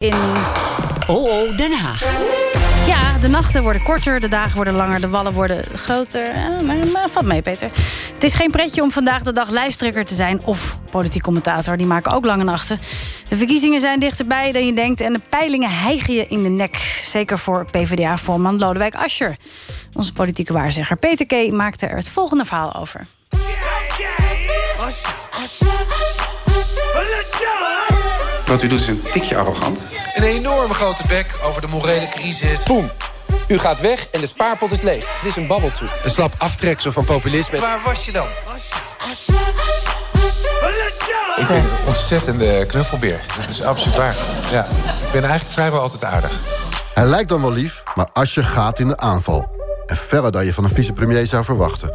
in oh, oh, Den Haag. Ja, de nachten worden korter, de dagen worden langer, de wallen worden groter. Eh, maar, maar valt mee, Peter. Het is geen pretje om vandaag de dag lijsttrekker te zijn... of politiek commentator, die maken ook lange nachten. De verkiezingen zijn dichterbij dan je denkt... en de peilingen hijgen je in de nek. Zeker voor PvdA-voorman Lodewijk Asscher. Onze politieke waarzegger Peter K. maakte er het volgende verhaal over. Wat u doet is een tikje arrogant. Een enorme grote bek over de morele crisis. Boom. U gaat weg en de spaarpot is leeg. Het is een babbeltruc. Een slap aftreksel van populisme. Waar was je dan? Ik ben een ontzettende knuffelbeer. Dat is absoluut waar. Ja, ik ben eigenlijk vrijwel altijd aardig. Hij lijkt dan wel lief, maar Asje gaat in de aanval. En verder dan je van een vicepremier zou verwachten.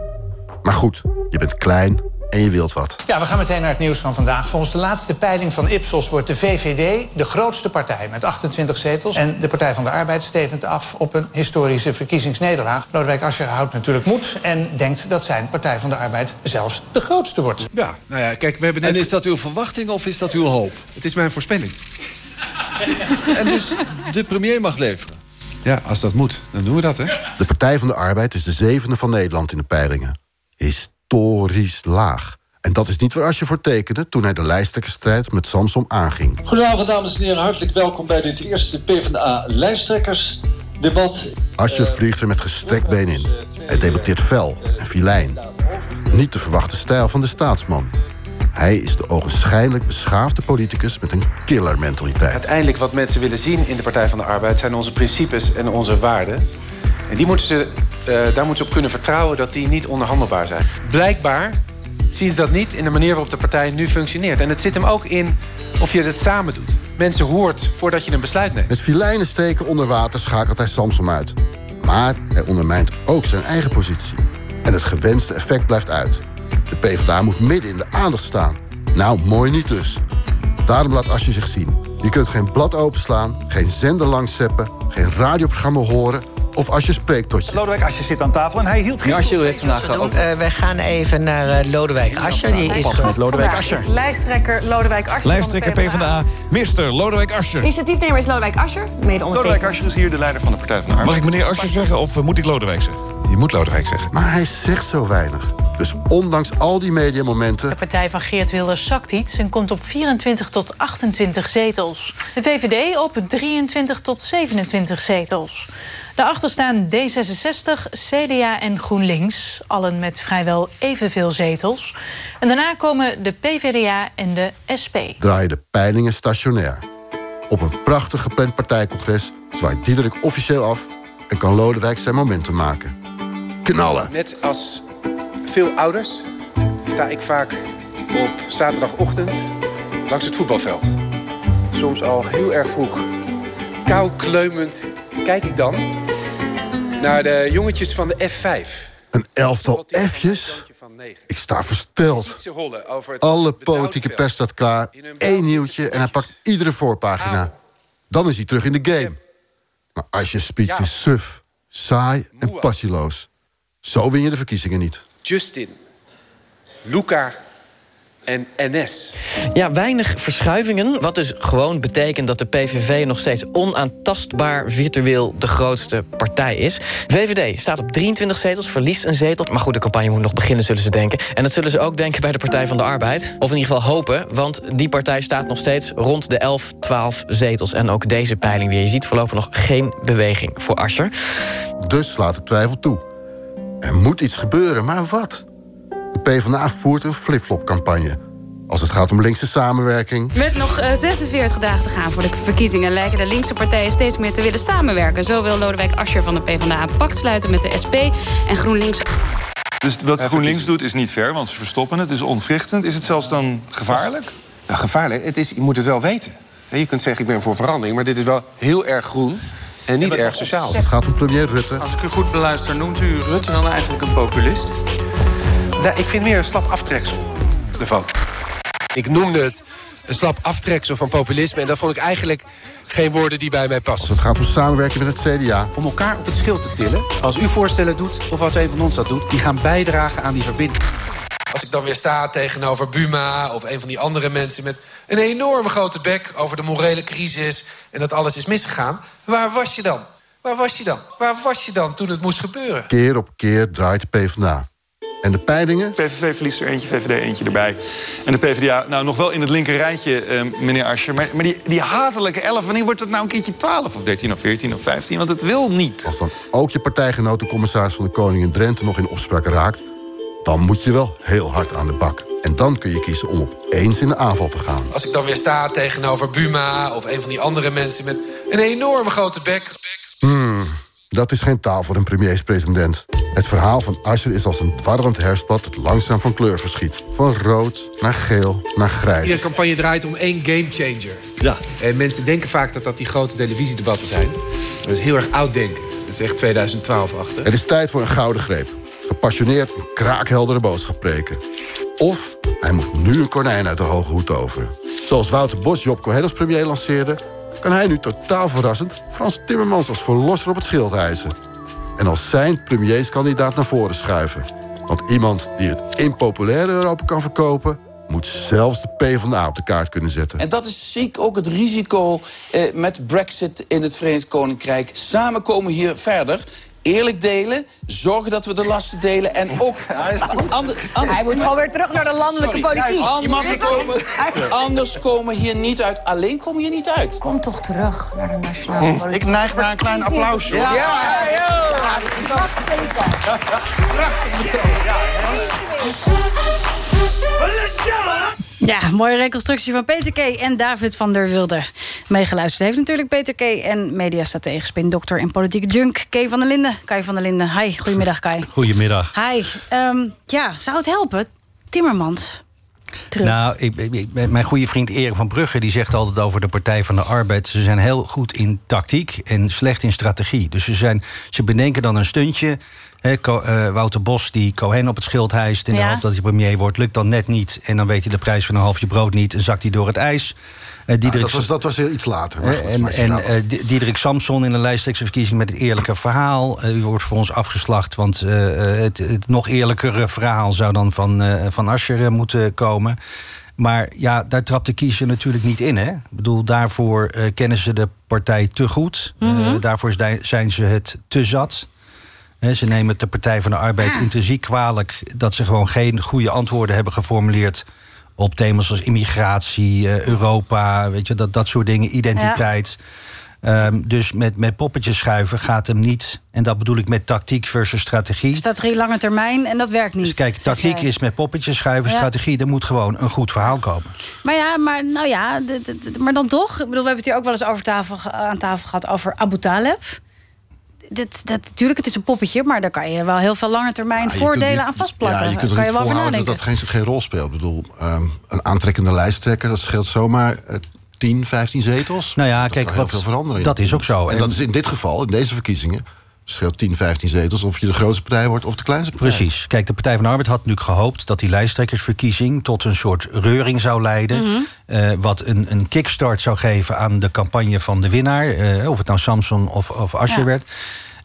Maar goed, je bent klein en je wilt wat. Ja, we gaan meteen naar het nieuws van vandaag. Volgens de laatste peiling van Ipsos wordt de VVD de grootste partij met 28 zetels. En de Partij van de Arbeid stevend af op een historische verkiezingsnederlaag. Lodewijk Asscher houdt natuurlijk moed en denkt dat zijn Partij van de Arbeid zelfs de grootste wordt. Ja, nou ja, kijk, we hebben net... En is dat uw verwachting of is dat uw hoop? Het is mijn voorspelling. En dus de premier mag leveren? Ja, als dat moet, dan doen we dat, hè? De Partij van de Arbeid is de zevende van Nederland in de peilingen. Historisch laag. En dat is niet waar Asje voor tekende toen hij de lijsttrekkersstrijd met Samsom aanging. Goedenavond, dames en heren. Hartelijk welkom bij dit eerste PvdA-lijsttrekkersdebat. Asje vliegt er met gestrekt been in. Hij debatteert fel en filijn. Niet de verwachte stijl van de staatsman. Hij is de ogenschijnlijk beschaafde politicus met een killermentaliteit. Uiteindelijk wat mensen willen zien in de Partij van de Arbeid... zijn onze principes en onze waarden. En die moeten ze, eh, daar moeten ze op kunnen vertrouwen dat die niet onderhandelbaar zijn. Blijkbaar zien ze dat niet in de manier waarop de partij nu functioneert. En het zit hem ook in of je het samen doet. Mensen hoort voordat je een besluit neemt. Met filijnen steken onder water schakelt hij Samsom uit. Maar hij ondermijnt ook zijn eigen positie. En het gewenste effect blijft uit. De PvdA moet midden in de aandacht staan. Nou, mooi niet dus. Daarom laat Asje zich zien. Je kunt geen blad openslaan, geen zender langszeppen... geen radioprogramma horen of als je spreekt tot je. Lodewijk Asscher zit aan tafel en hij hield Ja, gisteren... Asscher heeft vandaag ook... Eh, wij gaan even naar eh, Lodewijk Asscher. Die is Pas met Lodewijk Asscher. Lijsttrekker Lodewijk Asscher. Lijsttrekker PvdA, Mr. Lodewijk Asscher. Initiatiefnemer is Lodewijk Asscher, mede Lodewijk Asscher is hier de leider van de Partij van de Arbeid. Mag ik meneer Asscher zeggen of moet ik Lodewijk zeggen? Je moet Lodewijk zeggen. Maar hij zegt zo weinig. Dus ondanks al die mediamomenten... De partij van Geert Wilders zakt iets en komt op 24 tot 28 zetels. De VVD op 23 tot 27 zetels. Daarachter staan D66, CDA en GroenLinks, allen met vrijwel evenveel zetels. En daarna komen de PvdA en de SP. draaien de peilingen stationair. Op een prachtig gepland partijcongres zwaait Diederik officieel af... en kan Lodewijk zijn momentum maken. Knallen! Net als veel ouders sta ik vaak op zaterdagochtend langs het voetbalveld. Soms al heel erg vroeg. Kou kleumend kijk ik dan naar de jongetjes van de F5. Een elftal F'jes? Ik sta versteld. Alle politieke pers staat klaar. Eén nieuwtje en hij pakt iedere voorpagina. Dan is hij terug in de game. Maar als je speech is suf, saai en passieloos. Zo win je de verkiezingen niet. Justin, Luca en NS. Ja, weinig verschuivingen. Wat dus gewoon betekent dat de PVV nog steeds onaantastbaar virtueel de grootste partij is. VVD staat op 23 zetels, verliest een zetel. Maar goed, de campagne moet nog beginnen, zullen ze denken. En dat zullen ze ook denken bij de Partij van de Arbeid. Of in ieder geval hopen, want die partij staat nog steeds rond de 11, 12 zetels. En ook deze peiling weer. Je ziet voorlopig nog geen beweging voor Asscher. Dus slaat de twijfel toe. Er moet iets gebeuren, maar wat? De PvdA voert een flip-flop-campagne. Als het gaat om linkse samenwerking... Met nog eh, 46 dagen te gaan voor de verkiezingen... lijken de linkse partijen steeds meer te willen samenwerken. Zo wil Lodewijk Asscher van de PvdA een pact sluiten met de SP en GroenLinks. Dus wat GroenLinks doet is niet ver, want ze verstoppen het. Het is ontwrichtend. Is het zelfs dan gevaarlijk? Nou, gevaarlijk. Het is, je moet het wel weten. Je kunt zeggen, ik ben voor verandering, maar dit is wel heel erg groen en niet erg sociaal. Het gaat om premier Rutte. Als ik u goed beluister, noemt u Rutte dan eigenlijk een populist? Nou, ik vind meer een slap aftreksel ervan. Ik noemde het een slap aftreksel van populisme... en dat vond ik eigenlijk geen woorden die bij mij Als passen. het gaat om samenwerking met het CDA... Om elkaar op het schild te tillen, als u voorstellen doet... of als een van ons dat doet, die gaan bijdragen aan die verbinding. Als ik dan weer sta tegenover Buma of een van die andere mensen... met een enorme grote bek over de morele crisis... en dat alles is misgegaan, waar was je dan? Waar was je dan? Waar was je dan toen het moest gebeuren? Keer op keer draait de PvdA. En de peilingen? PVV verliest er eentje, VVD eentje erbij. En de PvdA, nou nog wel in het linker rijtje, eh, meneer Ascher. Maar, maar die, die hatelijke 11, wanneer wordt het nou een keertje 12 of 13 of 14 of 15? Want het wil niet. Als dan ook je partijgenoot, de commissaris van de Koning in Drenthe... nog in opspraak raakt, dan moet je wel heel hard aan de bak. En dan kun je kiezen om opeens in de aanval te gaan. Als ik dan weer sta tegenover Buma of een van die andere mensen... met een enorme grote bek... Hmm, dat is geen taal voor een premierspresident. Het verhaal van Asscher is als een dwarrelend herfstblad... dat langzaam van kleur verschiet. Van rood naar geel naar grijs. Iedere campagne draait om één gamechanger. Ja. En mensen denken vaak dat dat die grote televisiedebatten zijn. Dat is heel erg oud denken. Dat is echt 2012 achter. Het is tijd voor een gouden greep. Gepassioneerd een kraakheldere boodschap preken. Of hij moet nu een konijn uit de hoge hoed toveren. Zoals Wouter Bos Job Cohen premier lanceerde... kan hij nu totaal verrassend Frans Timmermans als verlosser op het schild hijsen. En als zijn premierskandidaat naar voren schuiven. Want iemand die het impopulaire Europa kan verkopen... moet zelfs de PvdA op de kaart kunnen zetten. En dat is zeker ook het risico eh, met Brexit in het Verenigd Koninkrijk. Samen komen hier verder. Eerlijk delen, zorgen dat we de lasten delen en ook... Ander- Hij moet gewoon weer terug naar de landelijke Sorry, politiek. Anders komen, anders komen hier niet uit. Alleen komen we hier niet uit. Kom toch terug naar de nationale politiek. Ik neig naar een klein applausje. Ja, Ja, ja, dat zeker. Ja, mooie reconstructie van Peter K. en David van der Wilde. Meegeluisterd heeft natuurlijk Peter K. en mediastratege, spindokter en politieke junk. K. van der Linden, Kai van der Linden. Hi, goedemiddag Kai. Goedemiddag. Hi, Ehm, ja, zou het helpen? Timmermans, terug. Nou, ik- mijn goede vriend Erik van Brugge die zegt altijd over de Partij van de Arbeid... ze zijn heel goed in tactiek en slecht in strategie. Dus ze, zijn, ze bedenken dan een stuntje. Eh, Wouter Bos die Cohen op het schild hijst... in de hoop dat hij premier wordt, lukt dan net niet. En dan weet hij de prijs van een halfje brood niet... en zakt hij door het ijs. Eh, Diederik- dat, was, dat was weer iets later. maar en en eh, Di- Diederik Samson in de lijsttrekkersverkiezing met het eerlijke verhaal. Eh, u wordt voor ons afgeslacht, want eh, eh, het, het nog eerlijkere verhaal zou dan van, eh van Asscher eh, moeten komen. Maar ja, daar trapt de kiezer natuurlijk niet in. Hè? Ik bedoel, daarvoor eh, kennen ze de partij te goed. Mhm. daarvoor zi- zijn ze het te zat. Ze nemen de Partij van de Arbeid intrinsiek kwalijk dat ze gewoon geen goede antwoorden hebben geformuleerd op thema's als immigratie, eh, Europa, weet je, dat, dat soort dingen, identiteit. Ehm, dus met, met poppetjes schuiven gaat hem niet. En dat bedoel ik met tactiek versus strategie. Strategie lange termijn en dat werkt niet. Dus kijk, tactiek jij. is met poppetjes schuiven. Ja. Strategie, er moet gewoon een goed verhaal komen. Maar ja, maar, nou ja, maar dan toch. Ik bedoel, we hebben het hier ook wel eens over tafel, aan tafel gehad over Abu Taleb. Dat, dat, natuurlijk, het is een poppetje, maar daar kan je wel heel veel lange termijn Ja, voordelen kunt aan vastplakken. Ja, je kunt er kan niet je wel dat dat geen, geen rol speelt. Ik bedoel, ehm, een aantrekkende lijsttrekker, dat scheelt zomaar eh, 10, 15 zetels. Nou ja, Dat kijk, kan heel wat- veel veranderen. dat is ook zo. En, En- dat is in dit geval, in deze verkiezingen, scheelt 10, 15 zetels... of je de grootste partij wordt of de kleinste partij. Precies. Kijk, de Partij van de Arbeid had natuurlijk gehoopt dat die lijsttrekkersverkiezing tot een soort reuring zou leiden. Mhm. eh, wat een, een kickstart zou geven aan de campagne van de winnaar. eh, of het nou Samson of, of Asscher Ja. werd.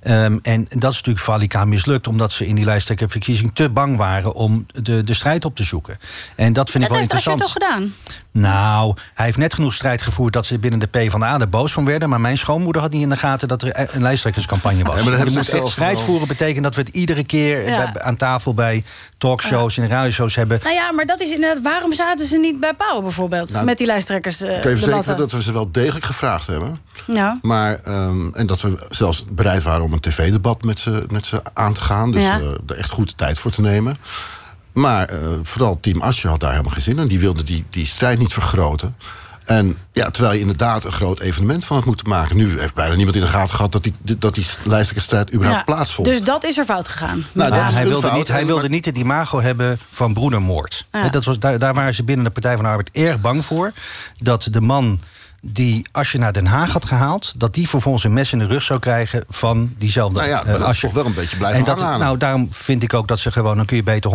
Ehm, en dat is natuurlijk Valika mislukt, omdat ze in die lijsttrekkerverkiezing te bang waren om de, de strijd op te zoeken. En dat vind ik Dat wel heeft Asscher interessant. toch gedaan? Nou, hij heeft net genoeg strijd gevoerd dat ze binnen de PvdA er boos van werden. Maar mijn schoonmoeder had niet in de gaten dat er een lijsttrekkerscampagne was. Ja, maar je moet echt zelf strijd voeren betekent dat we het iedere keer Ja. bij- aan tafel bij talkshows en radioshows hebben. Nou ja, maar dat is inderdaad. Waarom zaten ze niet bij Pauw bijvoorbeeld? Nou, met die lijsttrekkers. eh, Ik kan je verzekeren dat we ze wel degelijk gevraagd hebben. Ja. Maar, ehm, en dat we zelfs bereid waren om een tv-debat met ze, met ze aan te gaan. Dus Ja. eh, er echt goed de tijd voor te nemen. Maar eh, vooral team Asje had daar helemaal geen zin in. Die wilde die, die strijd niet vergroten. En ja, terwijl je inderdaad een groot evenement van had moeten maken. Nu heeft bijna niemand in de gaten gehad dat die, dat die lijsttrekkersstrijd überhaupt Ja. plaatsvond. Dus dat is er fout gegaan. Nou, hij wilde, fout, niet, hij wilde niet het imago hebben van broedermoord. Ja. Dat was, daar, daar waren ze binnen de Partij van de Arbeid erg bang voor. Dat de man die als je naar Den Haag had gehaald... dat die vervolgens een mes in de rug zou krijgen van diezelfde Nou ja, eh, maar dat is toch wel een beetje blijven en dat, aanhalen. Nou, daarom vind ik ook dat ze gewoon... dan kun je beter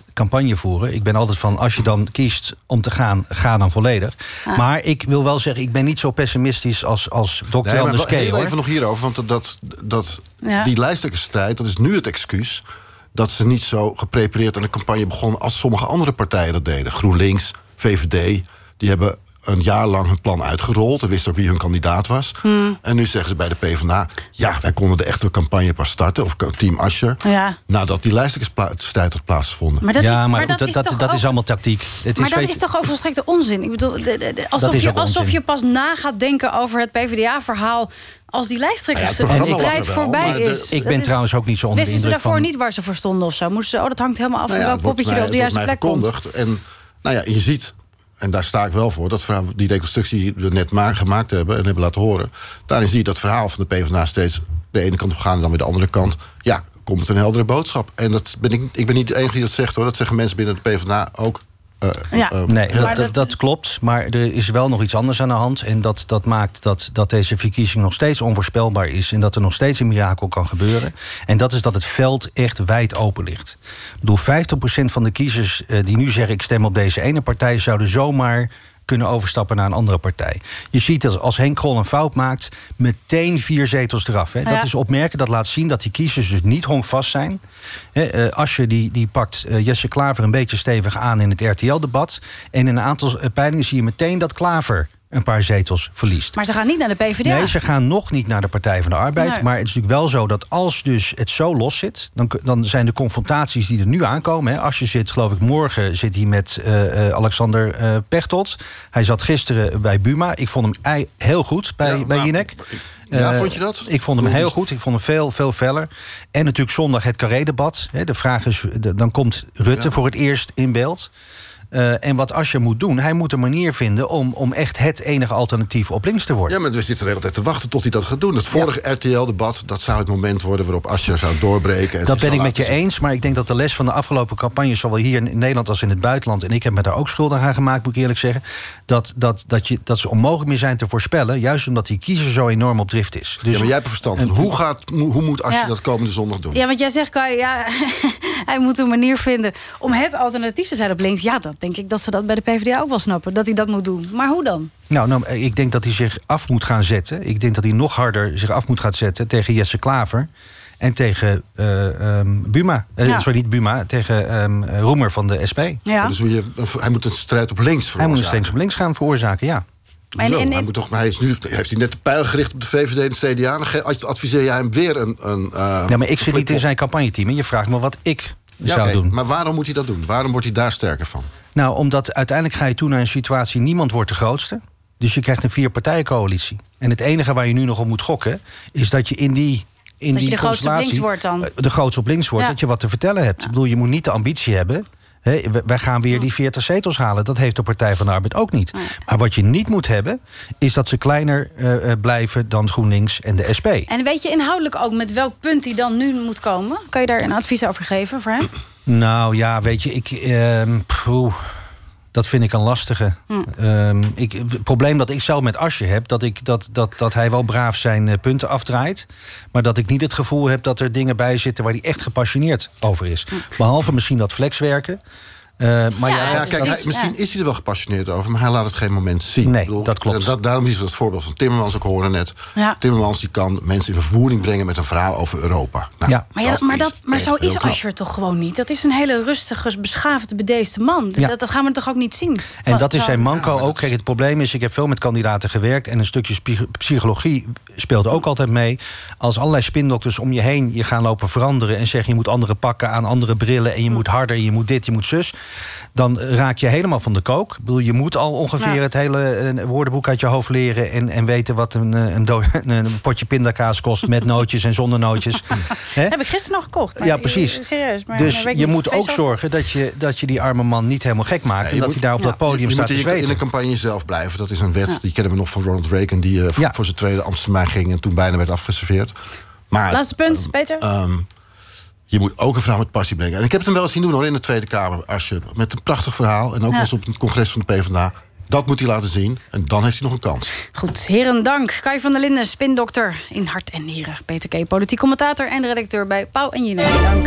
100% campagne voeren. Ik ben altijd van, als je dan kiest om te gaan... ga dan volledig. Ah. Maar ik wil wel zeggen, ik ben niet zo pessimistisch als, als Dr. Nee, maar Anders K. heel hoor. even nog hierover, want dat, dat, Ja. die lijsttrekkersstrijd, dat is nu het excuus dat ze niet zo geprepareerd aan de campagne begonnen als sommige andere partijen dat deden. GroenLinks, VVD, die hebben een jaar lang hun plan uitgerold. En wisten ook wie hun kandidaat was. Hmm. En nu zeggen ze bij de PvdA... ja, wij konden de echte campagne pas starten, of team Ascher... Ja. nadat die lijsttrekkersstrijd had plaatsgevonden. Maar dat ja, is- maar, goed, dat dat, is dat, toch dat is allemaal tactiek. Het maar is, dat weet is toch ook volstrekte onzin? Ik bedoel, de- de- de- alsof, je, alsof je pas na gaat denken over het PvdA-verhaal... als die lijsttrekkersstrijd voorbij is. Ik ben is- trouwens ook niet zo onder de Wisten ze daarvoor van... niet waar ze voor stonden of zo? Moesten ze, oh, dat hangt helemaal af Nou van ja, welk poppetje er op de juiste plek komt. En nou ja, je ziet, en daar sta ik wel voor... dat verhaal, die reconstructie die we net ma- gemaakt hebben en hebben laten horen... daarin zie je dat verhaal van de PvdA steeds de ene kant op gaan... en dan weer de andere kant. Ja, komt een heldere boodschap. En dat ben ik, ik ben niet de enige die dat zegt, hoor. Dat zeggen mensen binnen de PvdA ook. Eh, eh, nee, heel- dat, dat, dat klopt. Maar er is wel nog iets anders aan de hand. En dat, dat maakt dat, dat deze verkiezing nog steeds onvoorspelbaar is. En dat er nog steeds een mirakel kan gebeuren. En dat is dat het veld echt wijd open ligt. Bedoel, 50% van de kiezers eh, die nu zeggen... ik stem op deze ene partij... zouden zomaar kunnen overstappen naar een andere partij. Je ziet dat als Henk Krol een fout maakt... meteen vier zetels eraf. Hè. Ja. Dat is opmerken, dat laat zien dat die kiezers dus niet honkvast zijn. Hè, eh, Asje die, die pakt eh, Jesse Klaver een beetje stevig aan in het RTL-debat. En in een aantal eh, peilingen zie je meteen dat Klaver een paar zetels verliest. Maar ze gaan niet naar de PvdA. Nee, ze gaan nog niet naar de Partij van de Arbeid. Nee. Maar het is natuurlijk wel zo dat als dus het zo los zit... dan, dan zijn de confrontaties die er nu aankomen... Hè, als je zit, geloof ik, morgen zit hij met eh, eh, Alexander eh, Pechtold. Hij zat gisteren bij Buma. Ik vond hem ei- heel goed bij, bij Jinek. ja, vond je dat? Ik vond hem heel goed. Ik vond hem veel, veel feller. En natuurlijk zondag het carré-debat. Hè, De vraag is, de- dan komt Rutte voor het eerst in beeld. Eh, en wat Asje moet doen, hij moet een manier vinden... om, om echt het enige alternatief op links te worden. Ja, maar we zitten de hele tijd te wachten tot hij dat gaat doen. Het vorige RTL-debat, dat zou het moment worden... waarop Asscher zou doorbreken. En Dat ben ik met je zien. eens, maar ik denk dat de les van de afgelopen campagne... zowel hier in Nederland als in het buitenland... en ik heb me daar ook schuldig aan gemaakt, moet ik eerlijk zeggen... dat, dat, dat, je, dat ze onmogelijk meer zijn te voorspellen... juist omdat die kiezer zo enorm op drift is. Dus ja, maar jij hebt er verstand van. Hoe, gaat, hoe moet Asscher Ja. dat komende zondag doen? Ja, want jij zegt, Kai, ja, hij moet een manier vinden om het alternatief te zijn op links. Ja, dat denk ik dat ze dat bij de PvdA ook wel snappen, dat hij dat moet doen. Maar hoe dan? Nou, nou, ik denk dat hij zich af moet gaan zetten. Ik denk dat hij nog harder zich af moet gaan zetten tegen Jesse Klaver. En tegen eh, ehm, Buma. Eh, Ja. Sorry, niet Buma. Tegen ehm, Roemer van de SP. Ja. Dus je, hij moet een strijd op links Hij moet een veroorzaken. strijd op links gaan veroorzaken, ja. Zo, en- hij, moet toch, maar hij is nu, heeft hij net de pijl gericht op de VVD en de CDA... dan adviseer jij hem weer een... een eh, Ja, maar ik zit niet in zijn campagneteam. En je vraagt me wat ik Ja, zou oké, doen. Maar waarom moet hij dat doen? Waarom wordt hij daar sterker van? Nou, omdat uiteindelijk ga je toe naar een situatie... niemand wordt de grootste. Dus je krijgt een vierpartijencoalitie. En het enige waar je nu nog op moet gokken... is dat je in die... In Dat je die de grootste op links wordt dan. eh, De grootste op links wordt, Ja. dat je wat te vertellen hebt. Ik bedoel, je moet niet de ambitie hebben... Wij- gaan weer die 40 zetels halen. Dat heeft de Partij van de Arbeid ook niet. Maar wat je niet moet hebben... is dat ze kleiner eh, eh, blijven dan GroenLinks en de SP. En weet je inhoudelijk ook met welk punt hij dan nu moet komen? Kan je daar een advies over geven voor hem? Nou ja, weet je, ik. poeh, dat vind ik een lastige. Hm. Ehm, ik, het probleem dat ik zelf met Asje heb, dat, ik, dat, dat, dat hij wel braaf zijn eh, punten afdraait. Maar dat ik niet het gevoel heb dat er dingen bij zitten waar hij echt gepassioneerd over is. Behalve misschien dat flexwerken. Eh, maar ja, Ja, dat- kijk, dat- hij- misschien is hij er wel gepassioneerd over... maar hij laat het geen moment zien. Nee, bedoel, dat klopt. Dat, daarom is het voorbeeld van Timmermans ook horen net. Ja. Timmermans die kan mensen in vervoering brengen... met een verhaal over Europa. Nou, Ja. Maar, ja, maar, dat, maar zo is. Asscher toch gewoon niet? Dat is een hele rustige, beschaafde, bedeesde man. Ja. Dat, dat gaan we toch ook niet zien? En dat is zijn manco ook. Kijk, het probleem is, ik heb veel met kandidaten gewerkt... en een stukje psychologie speelde ook altijd mee. Als allerlei spindokters om je heen je gaan lopen veranderen... en zeggen je moet andere pakken aan, andere brillen... en je moet harder, je moet dit, je moet zus... dan raak je helemaal van de kook. Ik bedoel, je moet al ongeveer Ja. het hele eh, woordenboek uit je hoofd leren... en, en weten wat een, eh, een, do- een potje pindakaas kost... met nootjes en zonder nootjes. Hè? Heb ik gisteren nog gekocht. maar- Ja, precies. eh, Serieus. Maar, dus je moet ook zo- zorgen dat je, dat je die arme man niet helemaal gek maakt... en dat moet- hij daar op dat podium je staat te moet in, in een campagne zelf blijven. Dat is een wet, die kennen we nog van Ronald Reagan... die eh, voor- Ja. voor zijn tweede ambtstermijn ging... en toen bijna werd afgeserveerd. Maar Laatste punt, Peter. ehm, je moet ook een verhaal met passie brengen. En ik heb het hem wel eens zien doen hoor, in de Tweede Kamer. Als je, met een prachtig verhaal. En ook Ja. eens op het congres van de PvdA. Dat moet hij laten zien. En dan heeft hij nog een kans. Goed, heren dank. Kai van der Linden, spindokter in hart en nieren. Peter K., politiek commentator en redacteur bij Pauw en Jinek. Dank.